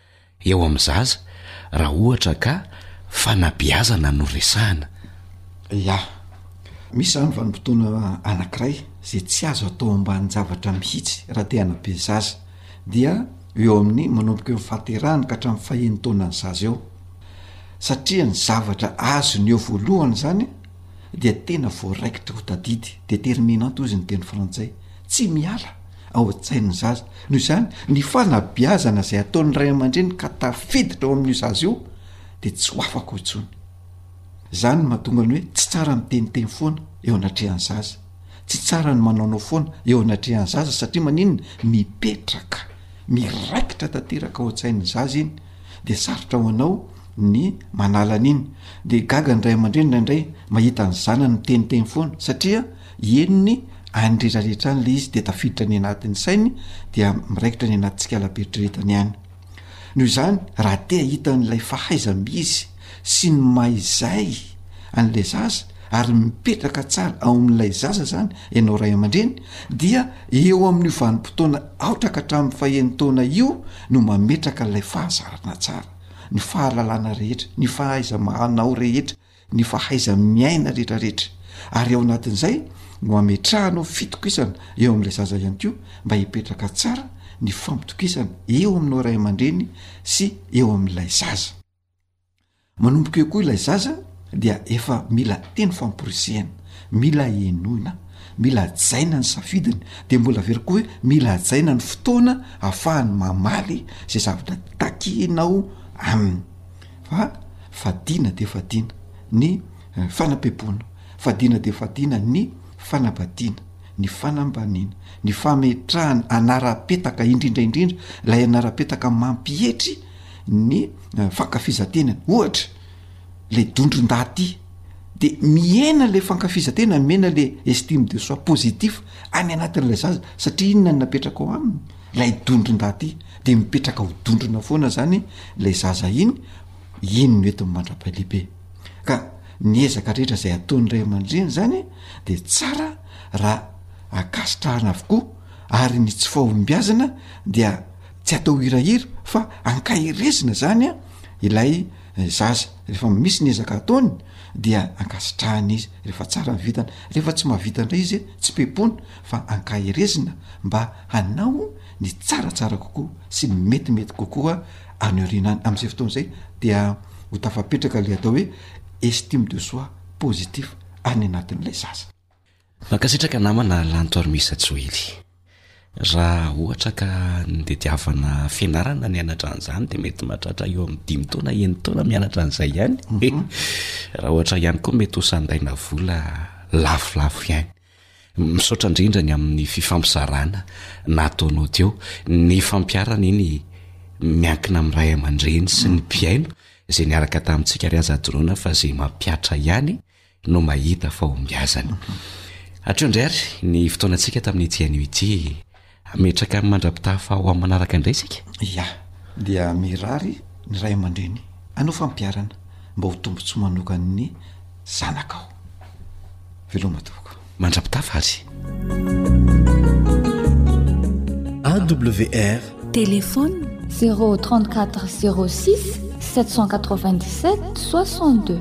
Eo amin'ny zaza, raha ohatra ka fanabeazana no resahana. Ia. Misy izany vanim-potoana anankiray izay tsy azo atao ambanin-javatra mihitsy raha te hanabe zaza, dia eo amin'ny manomboka eo amin'ny fahaterahany ka hatramin'ny fahenitaonan'ny zaza eo. Satria ny zavatra azony eo voalohany izany dia tena voaraikitra ho tadidy, determinant hoy izy ny teny frantsay. Tsy miala. ao an-tsain'ny zaza. Noho izany, ny fanabeazana izay ataon'ny ray aman-dreny ka tafiditra ao amin'io zaza io dia tsy ho afaka ao intsony. Izany no mahatonga ny hoe tsy tsara ny miteniteny foana eo anatrehan'ny zaza, tsy tsara ny manaonao foana eo anatrehan'ny zaza satria maninona? Mipetraka, miraikitra tanteraka ao an-tsain'ny zaza iny dia sarotra ho anao ny manala an'iny. Dia gaga ny ray aman-dreny indraindray mahita ny zanany miteniteny foana satria. henony any rehetra rehetra any le izy dia tafiditra any anatin'ny sainy dia miraikitra any anatintsika alaberitriretany any noho izany raha te hahita an'ilay fahaiza misy sy ny maizay an'ilay zaza ary mipetraka tsara ao amin'ilay zaza zany ianao ray aman-dreny dia eo amin'io vanim-potoana aotraka hatramin'ny faheno taona io no mametraka ilay fahazarana tsara ny fahalalana rehetra ny fahaiza mahanao rehetra ny fahaiza-miaina rehetrarehetra, ary ao anatin'izay no hametrahanao fitokisana eo amin'ilay zaza ihany koa mba hipetraka tsara ny fampitokisana eo aminao ray aman-dreny sy eo amin'ilay zaza. Manomboka eo koa ilay zaza dia efa mila teny famporisihana, mila henoina, mila hajaina ny safidiny, dia mbola very koa hoe mila hajaina ny fotoana hahafahany mamaly izay zavatra takinao aminy. Fa fadiana dia fadiana ny fanapeboana, fadiana dia fadiana ny fanambadiana, ny fanambaniana, ny fametrahana anara-petaka, indrindra indrindra ilay anara-petaka mampietry ny fankafizan-tena. Ohatra, ilay dondron-dahy ty, de mihena ilay fankafizan-tena, mihena ilay estime de soi positif any anatin'ilay zaza, satria inona no napetraka ao aminy? Ilay dondron-dahy ity de mipetraka ho dondrona foana zany ilay zaza iny, iny no entiny mandra-pay lehibe. Ka ny ezaka rehetra izay ataon'ny ray aman-dreny zany de tsara raha ankasitrahana avokoa ary ny tsy fahombiazana dia tsy atao hirahira fa ankaherezina zany ilay zaza, rehefa misy ny ezaka ataony dia ankasitrahana izy rehefa tsara ny vitany, rehefa tsy mahavita indray izy tsy pepona. fa ankaherezina mba hanao ny tsaratsara kokoa sy ny metimety kokoa any aoriana any, amin'izay fotoana izay dia ho tafapetraka ilay atao hoe estime de soi positif any anatin'ilay zaza. Mankasitraka namana Lanto ary Miss Joely. Raha ohatra ka nitadiavana fianarana nianatra an'izany dia mety mahatratra eo amin'ny dimy taona enina taona mianatra an'izay ihany. Raha ohatra ihany koa mety ho sandaina vola lafolafo ihany. Misaotra indrindra ny amin'ny fifampizarana nataonao teo. Ny fampiharana iny miankina amin'ny ray aman-dreny sy ny mpihaino izay niaraka tamintsika ary aza adinoina fa izay mampihatra ihany no mahita fahombiazana. Hatreo indray ary ny fotoanantsika tamin'ity anio ity. Hametraka ny mandra-pitahafa ho amin'ny manaraka indray isika? Ia. Dia mirary ny ray aman-dreny hanao fampiharana mba ho tombontsoa manokan'ny zanakao. Veloma tompoko. Mandra-pitahafa ary. AWR. Téléphone. 034 06 797 62.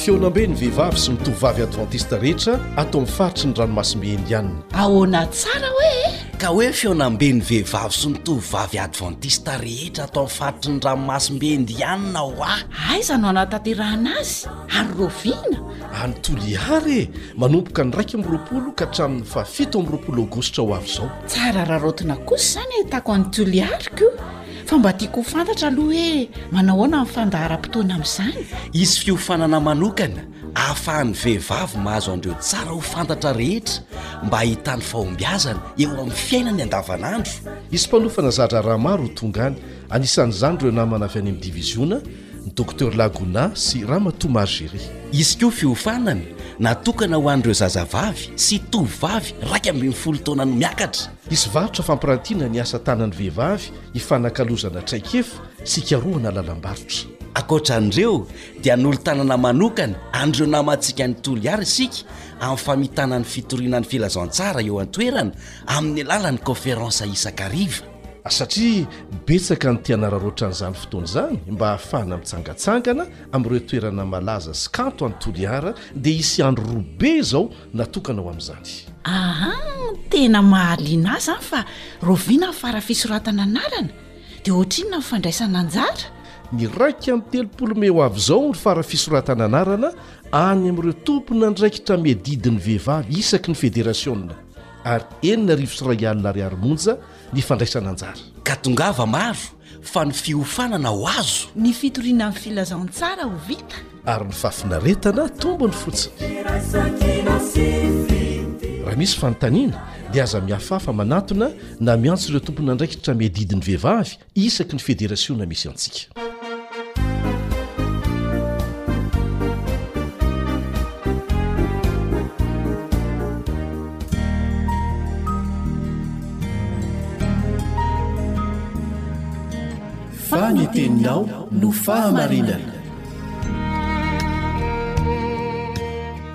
Fihaonambe ny vehivavy sy ny tovovavy advantista rehetra ato amin'ny faritry ny ranomasimbe Indiana. Ahoana tsara hoe? Ka hoe ny fihaonambe ny vehivavy sy ny tovovavy advantista rehetra ato amin'ny faritry ny ranomasimbe Indiana hoa? Aiza no hanatanterahana azy? Ary rahoviana? Any Toliara e! Manomboka ny iraika amby roapolo ka hatramin'ny fahafito amby roapolo aogositra ho avy izao. Tsara araraotina kosa izany ahitako any Toliara ko fa mba tiako ho fantatra aloha hoe manao ahoana ny fandaharam-potoana amin'izany? Hisy fiofanana manokana ahafahan'ny vehivavy mahazo an'ireo tsara ho fantatra rehetra mba hahitany fahombiazana eo amin'ny fiainany andavanandro. Hisy mpanofana za-draharaha maro ho tonga any, anisan'izany ireo namana avy any amin'ny diviziona, Docteur Laguna sy Ramatoa Margerie. Hisy koa fiofanana natokana ho an'ireo zazavavy sy tovovavy iraika ambin'ny folo taona no miakatra. Hisy varotra fampirantiana ny asa tanan'ny vehivavy hifanakalozana traikefa sy hikarohana lalam-barotra. Ankoatra an'ireo dia hanolo-tanana manokana an'ireo namantsika any Toliara isika amin'ny famitana ny fitoriana ny filazantsara eo an-toerana amin'ny alalan'ny kaoferansa isan-kariva. satria betsaka ny te-hanararaotra an'izany fotoana izany mba hahafahana mitsangatsangana amin'ireo toerana malaza sy kanto any Toliara dia hisy andro roa be izao natokana ho amin'izany. Aha, tena mahaliana ahy izany fa raoviana ny fara fisoratana anarana? Dia ohatrinona ny fandraisana anjara? Miraika amin'ny telopolo mey ho avy izao ny fara fisoratana anarana any amin'ireo tompon'andraikitra miadidy ny vehivavy isaky ny federasiona. ary enina arivo sy iray alina ariary monja ny fandraisana anjara. Ka tongava maro fa ny fiofanana ho azo. Ny fitoriana ny filazantsara ho vita. Ary ny fahafinaretana tombony fotsiny. Raha misy fanontaniana dia aza mihafahafa manatona na miantso ireo tompon'andraikitra miadidy ny vehivavy isaky ny federasiona misy antsika. Fa ny teninao no fahamarinana.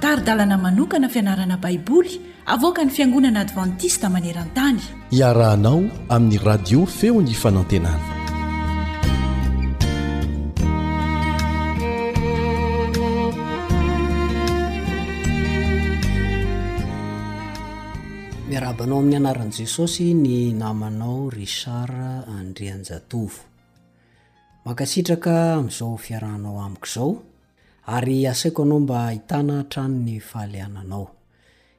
Tari-dalana manokana fianarana Baiboly Avoakan'ny Fiangonana Advantista maneran-tany. Iarahanao amin'ny Radio Feon'ny Fanantenana. Miarabanao amin'ny anaran'i Jesosy ny namanao Richard Andrianjatovo. Mankasitraka amin'izao fiarahanao amiko izao ary asaiko anao mba hitana hatrany ny fahaliananao.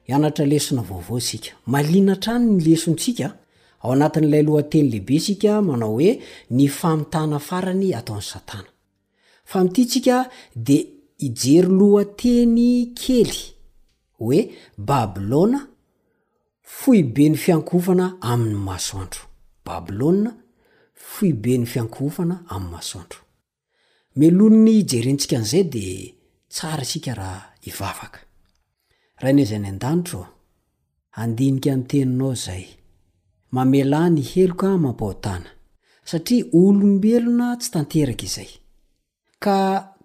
Hianatra lesona vaovao isika. Mahaliana hatrany ny lesontsika. Ao anatin'ilay lohateny lehibe isika manao hoe ny famitana farany ataon'i Satana. Fa amin'ity isika dia hijery lohateny kely hoe Babylona, foiben'ny fiankohofana amin'ny masoandro. Babylona, foiben'ny fiankohofana amin'ny masoandro. Melohiny ny hijerentsika an'izay dia tsara isika raha hivavaka. Rainay izay any an-danitra ô, handinika ny teninao izay. Mamelà ny heloka amam-pahotana, satria olombelona tsy tanteraka izay. Ka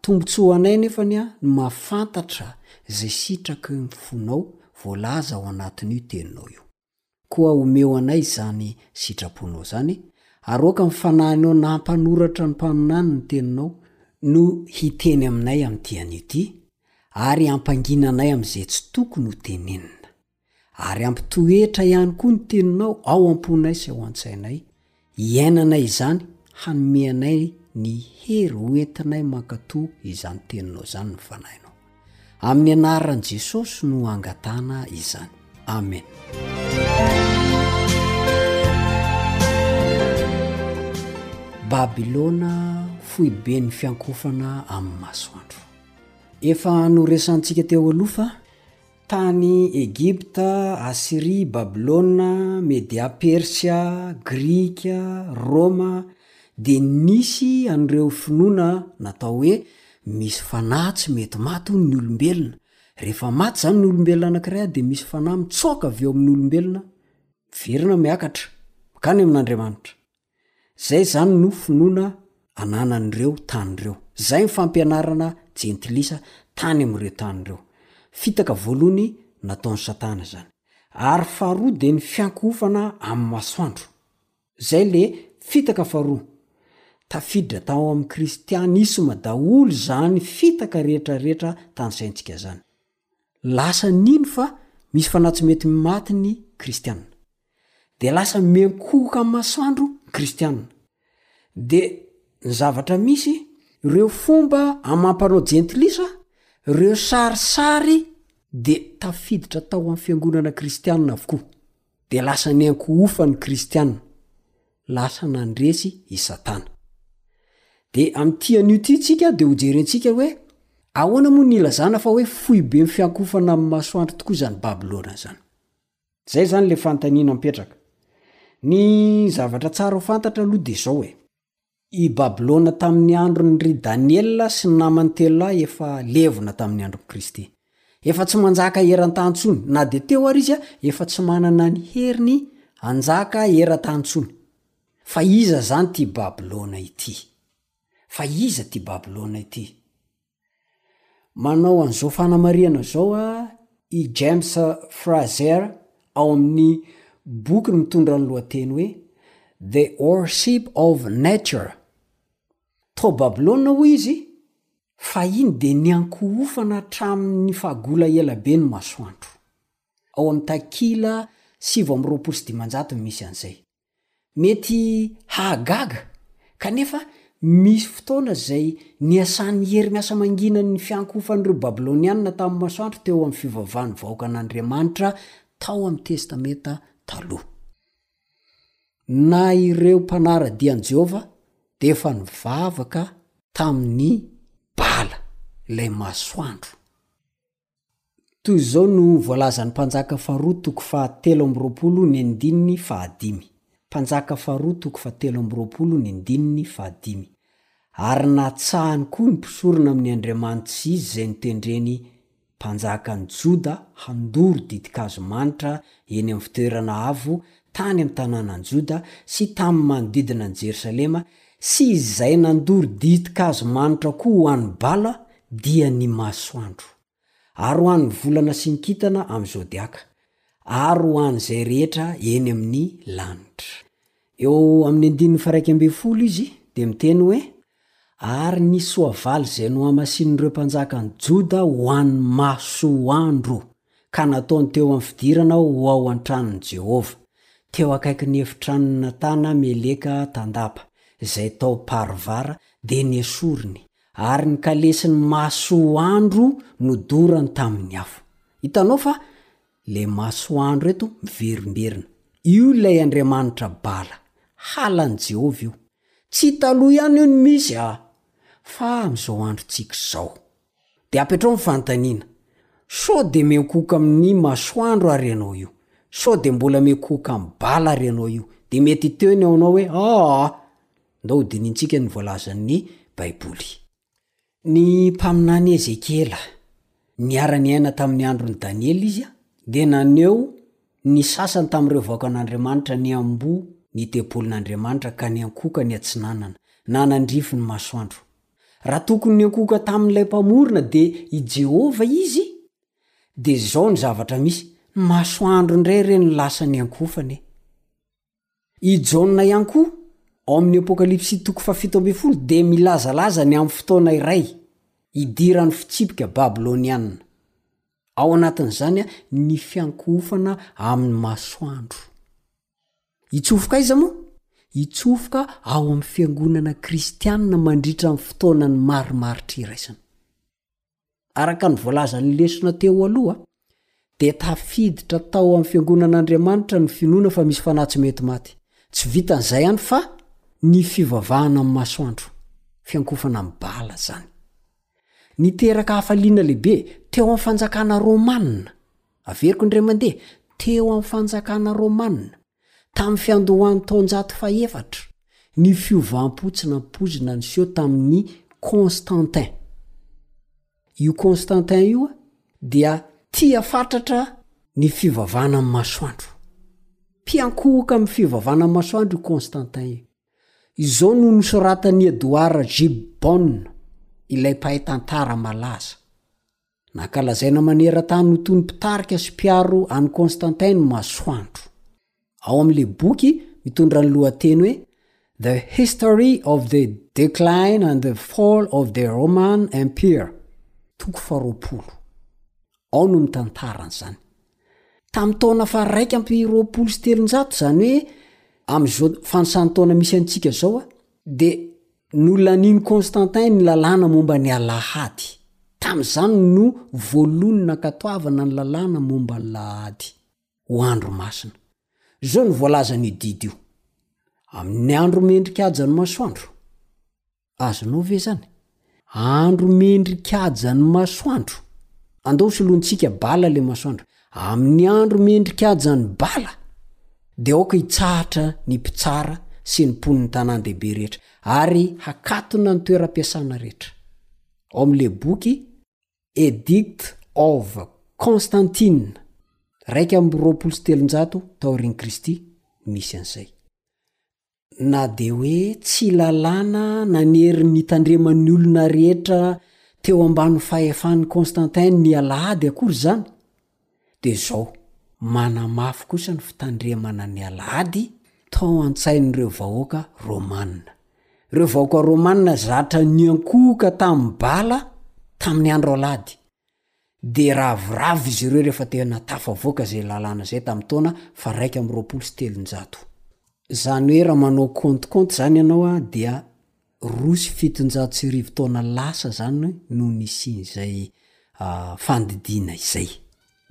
tombontsoa ho anay anefa ny mahafantatra izay sitraky ny fonao voalaza ao anatin'io teninao io. Koa omeo anay izany sitraponao izany, aroaka ny fanahinao nampanoratra ny mpaminany ny teninao, no hiteny aminay amin'ity anio ity, ary hampangina anay amin'izay tsy tokony ho tenenina. Ary hampitoetra ihany koa ny teninao ao am-ponay sy ao an-tsainay, Iainanay izany hanome anay ny hery ho entinay mankatò izany teninao izany ny fanahinao. Amin'ny anaran'i Jesosy no angatahana izany. Amen. Babylona foiben'ny fiankofana amin'ny masoandro. Efa noresahintsika teo aloha fa. Tany Egypta, Asyria, Babylona, Media Persia, Grika, Roma dia nisy an'ireo finoana natao hoe misy fanahy tsy mety maty hono ny olombelona. Rehefa maty izany ny olombelona anankiray dia misy fanahy mitsoaka avy eo amin'ny olombelona miverina miakatra mankany amin'Andriamanitra. Izay izany no finoana ananan'ireo tany ireo. Izay ny fampianarana jentilisa tany amin'ireo tany ireo. Fitaka voalohany nataon'i Satana izany. Ary faharoa dia ny fiankohofana amin'ny masoandro. Izay ilay fitaka faharoa. Tafiditra tao amin'ny kristianisma daholo izany fitaka rehetrarehetra tanisaintsika izany. Lasa nino fa misy fanahy tsy mety maty ny Kristianina. Dia lasa miankohoka amin'ny masoandro ny Kristianina. Dia ny zavatra misy, ireo fomba amam-panao jentilisa, ireo sarisary dia tafiditra tao amin'ny fiangonana kristianina avokoa. Dia lasa niankohofa ny kristiana, lasa nandresy i Satana. Dia amin'ity anio ity tsika dia hojerentsika hoe ahoana moa ny ilazana fa hoe foibe ny fiankohofana amin'ny masoandro tokoa izany Babylona izany. Izay izany ilay fanontaniana mipetraka. Ny zavatra tsara ho fantatra aloha dia izao e. I Babylona tamin'ny andron' ry Daniela sy ny namany telo lahy efa levona tamin'ny andron'i Kristy. Efa tsy manjaka eran-tany intsony. Na dia teo ary izy, efa tsy manana ny heriny hanjaka eran-tany intsony. Fa iza izany ity Babylona ity? Fa iza ity Babylona ity? Manao an'izao fanamarihana izao i James Frazer ao amin'ny boky mitondra ny lohateny hoe The Worship of Nature, Tao Babylona, hoy izy, fahiny dia niankohofana hatramin'ny fahagola ela be ny masoandro. Ao amin'ny takila sivy amby roapolo sy dimanjato no misy an'izay. Mety hahagaga, kanefa misy fotoana izay niasan'ny hery miasa mangina ny fiankohofan'ireo Babylonianina tamin'ny masoandro teo amin'ny fivavahan'ny vahoakan'Andriamanitra tao amin'ny Testamenta Taloha. Na ireo mpanara-dia an'i Jehovah dia efa nivavaka tamin'i Bala, ilay masoandro. Toy izao no voalazan'ny Mpanjaka faharoa toko fahatelo amby roapolo ny andininy fahadimy. Mpanjaka faharoa toko fahatelo amby roapolo ny andininy fahadimy. Ary natsahany koa ny mpisorona amin'ny andriamanitr' izy izay notendreny mpanjaka an'i Joda handoro ditin-kazo manitra eny amin'ny fitoerana avo tany amin'ny tanànan'i Joda sy tamin'ny manodidina an'i Jerosalema Sy izay nandoro ditin-kazo manitra koa ho an'i Bala dia ny masoandro, ary ho an'ny volana sy ny kintana amin'ny zôdiaka, ary ho an'izay rehetra eny amin'ny lanitra. Eo amin'ny andininy faraika ambin'ny folo izy dia miteny hoe, Ary ny soavaly izay nohamasinin'ireo mpanjakan'i Joda ho an'ny masoandro. ka nataony teo amin'ny fidirana ho ao an-tranon'i Jehovah, teo akaikin'ny efitranon'i Natana Meleka Tandapa, izay tao Parvar, dia nesoriny, ary ny kalesiny masoandro nodorany tamin'ny afo. Hitanao fa ilay masoandro eto miverimberina. Io ilay andriamanitra Bala, halan'i Jehovah io. Tsy taloha ihany io no misy an! Fa amin'izao androntsika izao. Dia apetrao ny fanontaniana, sao dia miankohoka amin'ny masoandro ary ianao io? Sao dia mbola miankohoka amin'ny bala ary ianao io? Dia mety hiteny ny ao anao hoe, Aa! Ndao hodinihintsika ny voalazan'ny Baiboly. Ny mpaminany Ezekiela, niara-niaina tamin'ny andron'i Daniela izy, dia naneho ny sasany tamin'ireo vahoakan'Andriamanitra niamboho ny tempolin'Andriamanitra ka niankohoka ny atsinanana, na nandrify ny masoandro. Raha tokony niankohoka tamin'ilay Mpamorona dia i Jehovah izy, dia izao ny zavatra misy, ny masoandro indray re no lasa niankohofana e! I Jaona ihany koa, ao amin'ny Apokalypsy toko fahafito ambin'ny folo, dia milazalaza ny amin'ny fotoana iray idiran'ny fitsipika babylonianina. Ao anatin'izany ny fiankohofana amin'ny masoandro. Hitsofoka aiza moa? Hitsofoka ao amin'ny fiangonana kristianina mandritra ny fotoanan'ny marimaritra iraisana. Araka ny voalazan'ny lesona teo aloha, dia tafiditra tao amin'ny fiangonan'Andriamanitra ny finoana fa misy fanahy tsy mety maty. Tsy vitan'izay ihany fa ny fivavahana amin'ny masoandro, fiankofana amin'i Baala izany. Niteraka hafaliana lehibe teo amin'ny fanjakana romanina. Averiko indray mandeha teo amin'ny fanjakana romanina, tamin'ny fiandohan'ny taonjato fahefatra, ny fiovam-po tsy nampoizina niseho tamin'i Constantin. Io Constantin io dia tia fatratra ny fivavahana amin'ny masoandro. Mpiankohoka amin'ny fivavahana amin'ny masoandro io Constantin io. Izao no nosoratan'i Edward Gibbon, ilay mpahay tantara malaza. Nankalazaina maneran-tany ho toy ny mpitarika sy mpiaro an'i Constantine ny masoandro. Ao amin'ilay boky mitondra ny lohateny hoe The History of the Decline and the Fall of the Roman Empire, toko faharoapolo, ao no mitantara an'izany. Tamin'ny taona faharaika ampy roapolo sy telonjato, izany hoe amin'izao fanisàn'ny taona misy antsika izao, Dia nolanin'i Constantin ny lalàna momba ny alahady. Tamin'izany no voaloany nankatoavana ny lalàna momba ny lahady ho andro masina. Izao no voalazan'io didy io, Amin'ny andro mendrika hajan'ny masoandro. Azonao ve izany? Andro mendrika haja ny masoandro. Andao solointsika bala le masoandro. Amin'ny andro mendrika haja ny bala dia aoka hitsahatra ny mpitsara sy ny mponin'ny tanàn-dehibe rehetra ary hakatona ny toeram-piasana rehetra. Ao amin'ilay boky Edict of Constantine iraika amby roapolo sy telonjato taorian'i Kristy misy an'izay. Na dia hoe tsy lalàna nanery ny tandreman'ny olona rehetra teo ambany fahefan'i Constantin ny Alahady akory izany, dia izao manamafy kosa ny fitandremana ny Alahady tao an-tsain'ireo vahoaka romanina. Ireo vahoaka romanina zatra niankohoka tamin'ny bala tamin'ny andro Alahady. dia ravoravo izy ireo rehefa tena tafavoaka izay lalàna izay tamin'ny taona faharaika amby roapolo sy telonjato. Izany hoe raha manao kaontikonty izany ianao dia roa sy fitonjato sy arivo taona lasa izany no nisian'izay fandidiana izay.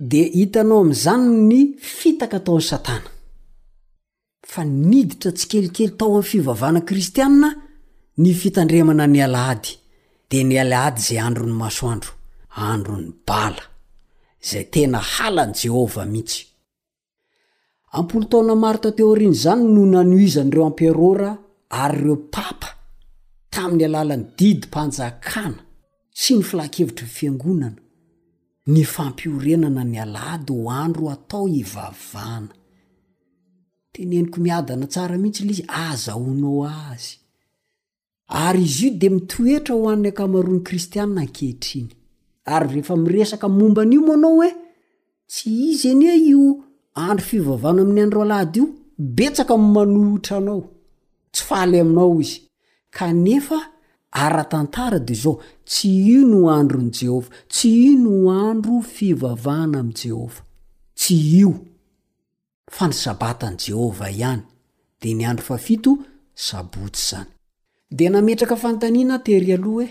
Dia hitanao amin'izany ny fitaka ataon'i Satana. fa niditra tsikelikely tao amin'ny fivavahana kristianina ny fitandremana ny alahady, dia ny alahady izay andron'ny masoandro, andron'ny bala, izay tena halan'i Jehovah mihitsy. Am-polo taona maro tateo aorian'izany no nanohizan'ireo amperôra ary ireo papa tamin'ny alalan'ny didim-panjakana sy ny filankevitry ny fiangonana, Ny fampiorenana ny alahady ho andro atao hivavahana. Teneniko miadana tsara mihitsy ilay izy, Aza hono azy. Ary izy io dia mitoetra ho an'ny ankamaroan'ny kristiana ankehitriny. Ary rehefa miresaka momba an'io moa anao hoe, Tsy izy anie io andro fivavahana amin'ny andro alahady io, betsaka ny manohitra anao. Tsy faly aminao izy. Kanefa, ara-tantara dia izao, Tsy io no andron'i Jehovah. Tsy io no andro fivavahana amin'i Jehovah. Tsy io. Fa ny Sabatan'i Jehovah ihany, dia ny andro fahafito, Sabotsy izany. Dia nametraka fanontaniana aho terỳ aloha hoe,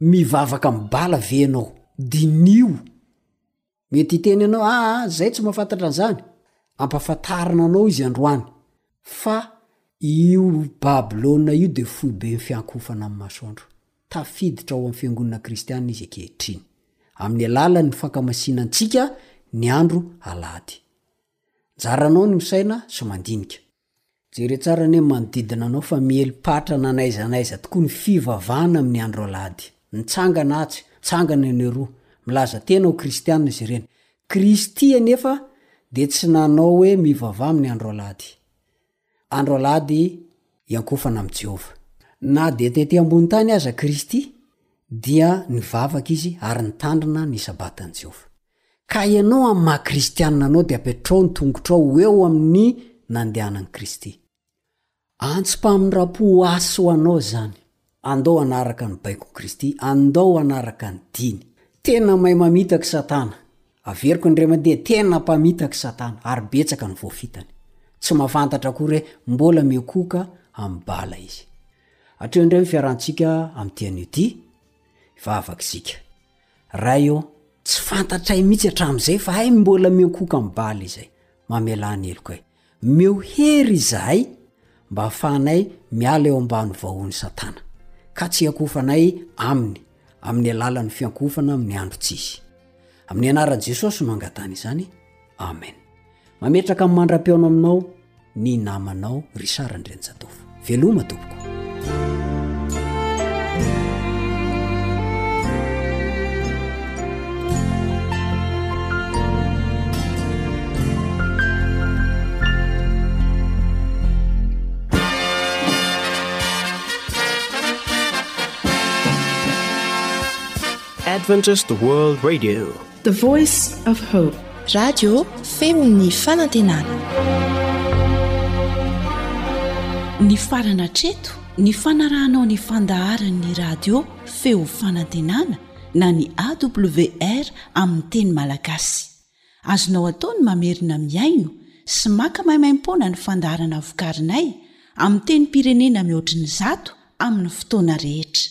Mivavaka amin'ny bala ve ianao? Diniho! Mety hiteny anao, aa zay tsy mahafantatra an'izany, ampafantarina anao izy androany, fa io Babylona io dia foiben'ny fiankohofana amin'ny masoandro. Tafiditra ao amin'ny fiangonana kristiana izy ankehitriny, amin'ny alalan'ny fankamasinana antsika ny andro alahady. Anjaranao ny misaina sy mandinika. Jere tsara anie manodidina anao fa miely patra na n'aiza n'aiza tokoa ny fivavahana amin'ny andro alahady. Mitsangana atsy, mitsangana eny eroa, milaza tena ho kristiana izy ireny. Kristy anefa dia tsy nanao hoe mivavaha amin'ny andro alahady. Andro alahady iankofana amin'i Jehovah. Na dia tety ambony tany aza Kristy dia nivavaka izy ary nitandrina ny Sabatan'i Jehovah. Ka ianao amin'ny maha kristianina anao dia apetrao ny tongotrao ho eo amin'ny nandehanan'i Kristy. Antsom-pamindram-po ho ahy sy ho anao izany. Andao hanaraka ny baikon'i Kristy, andao hanaraka ny diany. Tena mahay mamitaka i Satana. Averiko indray dia tena mpamitaka i Satana ary betsaka ny voafitany. Tsy mahafantatra akory hoe mbola mihokohoka amin'ny bala izy. Hatreo indray ny fiarahantsika amin'ity anio ity. Hivavaka isika. Ray ô, tsy fantatray mihitsy hatramin'izay fa hay mbola miankohoka mibaly izay. Mamelà ny heloko e. Omeo hery izahay mba hahafahanay miala eo ambany vahohon'i Satana, ka tsy hiankohofanay aminy amin'ny alalan'ny fiankohofana amin'ny andro tsy hisy. Amin'ny anaran'i Jesosy no angatahana izany. amen mametraka ny mandra-peona aminao ny namanao risara ndrenjatovo veloma tompoko adventist world radio The voice of hope. Radio feon'ny fanantenana. Nifarana hatreto ny fanarahanao ny fandaharan'ny radio feo fanantenana na ny AWR amin'ny teny malagasy. Azonao atao ny mamerina mihaino sy maka maimaimpoana ny fandaharana vokarinay amin'ny tenim-pirenena mihoatry ny zato amin'ny fotoana rehetra.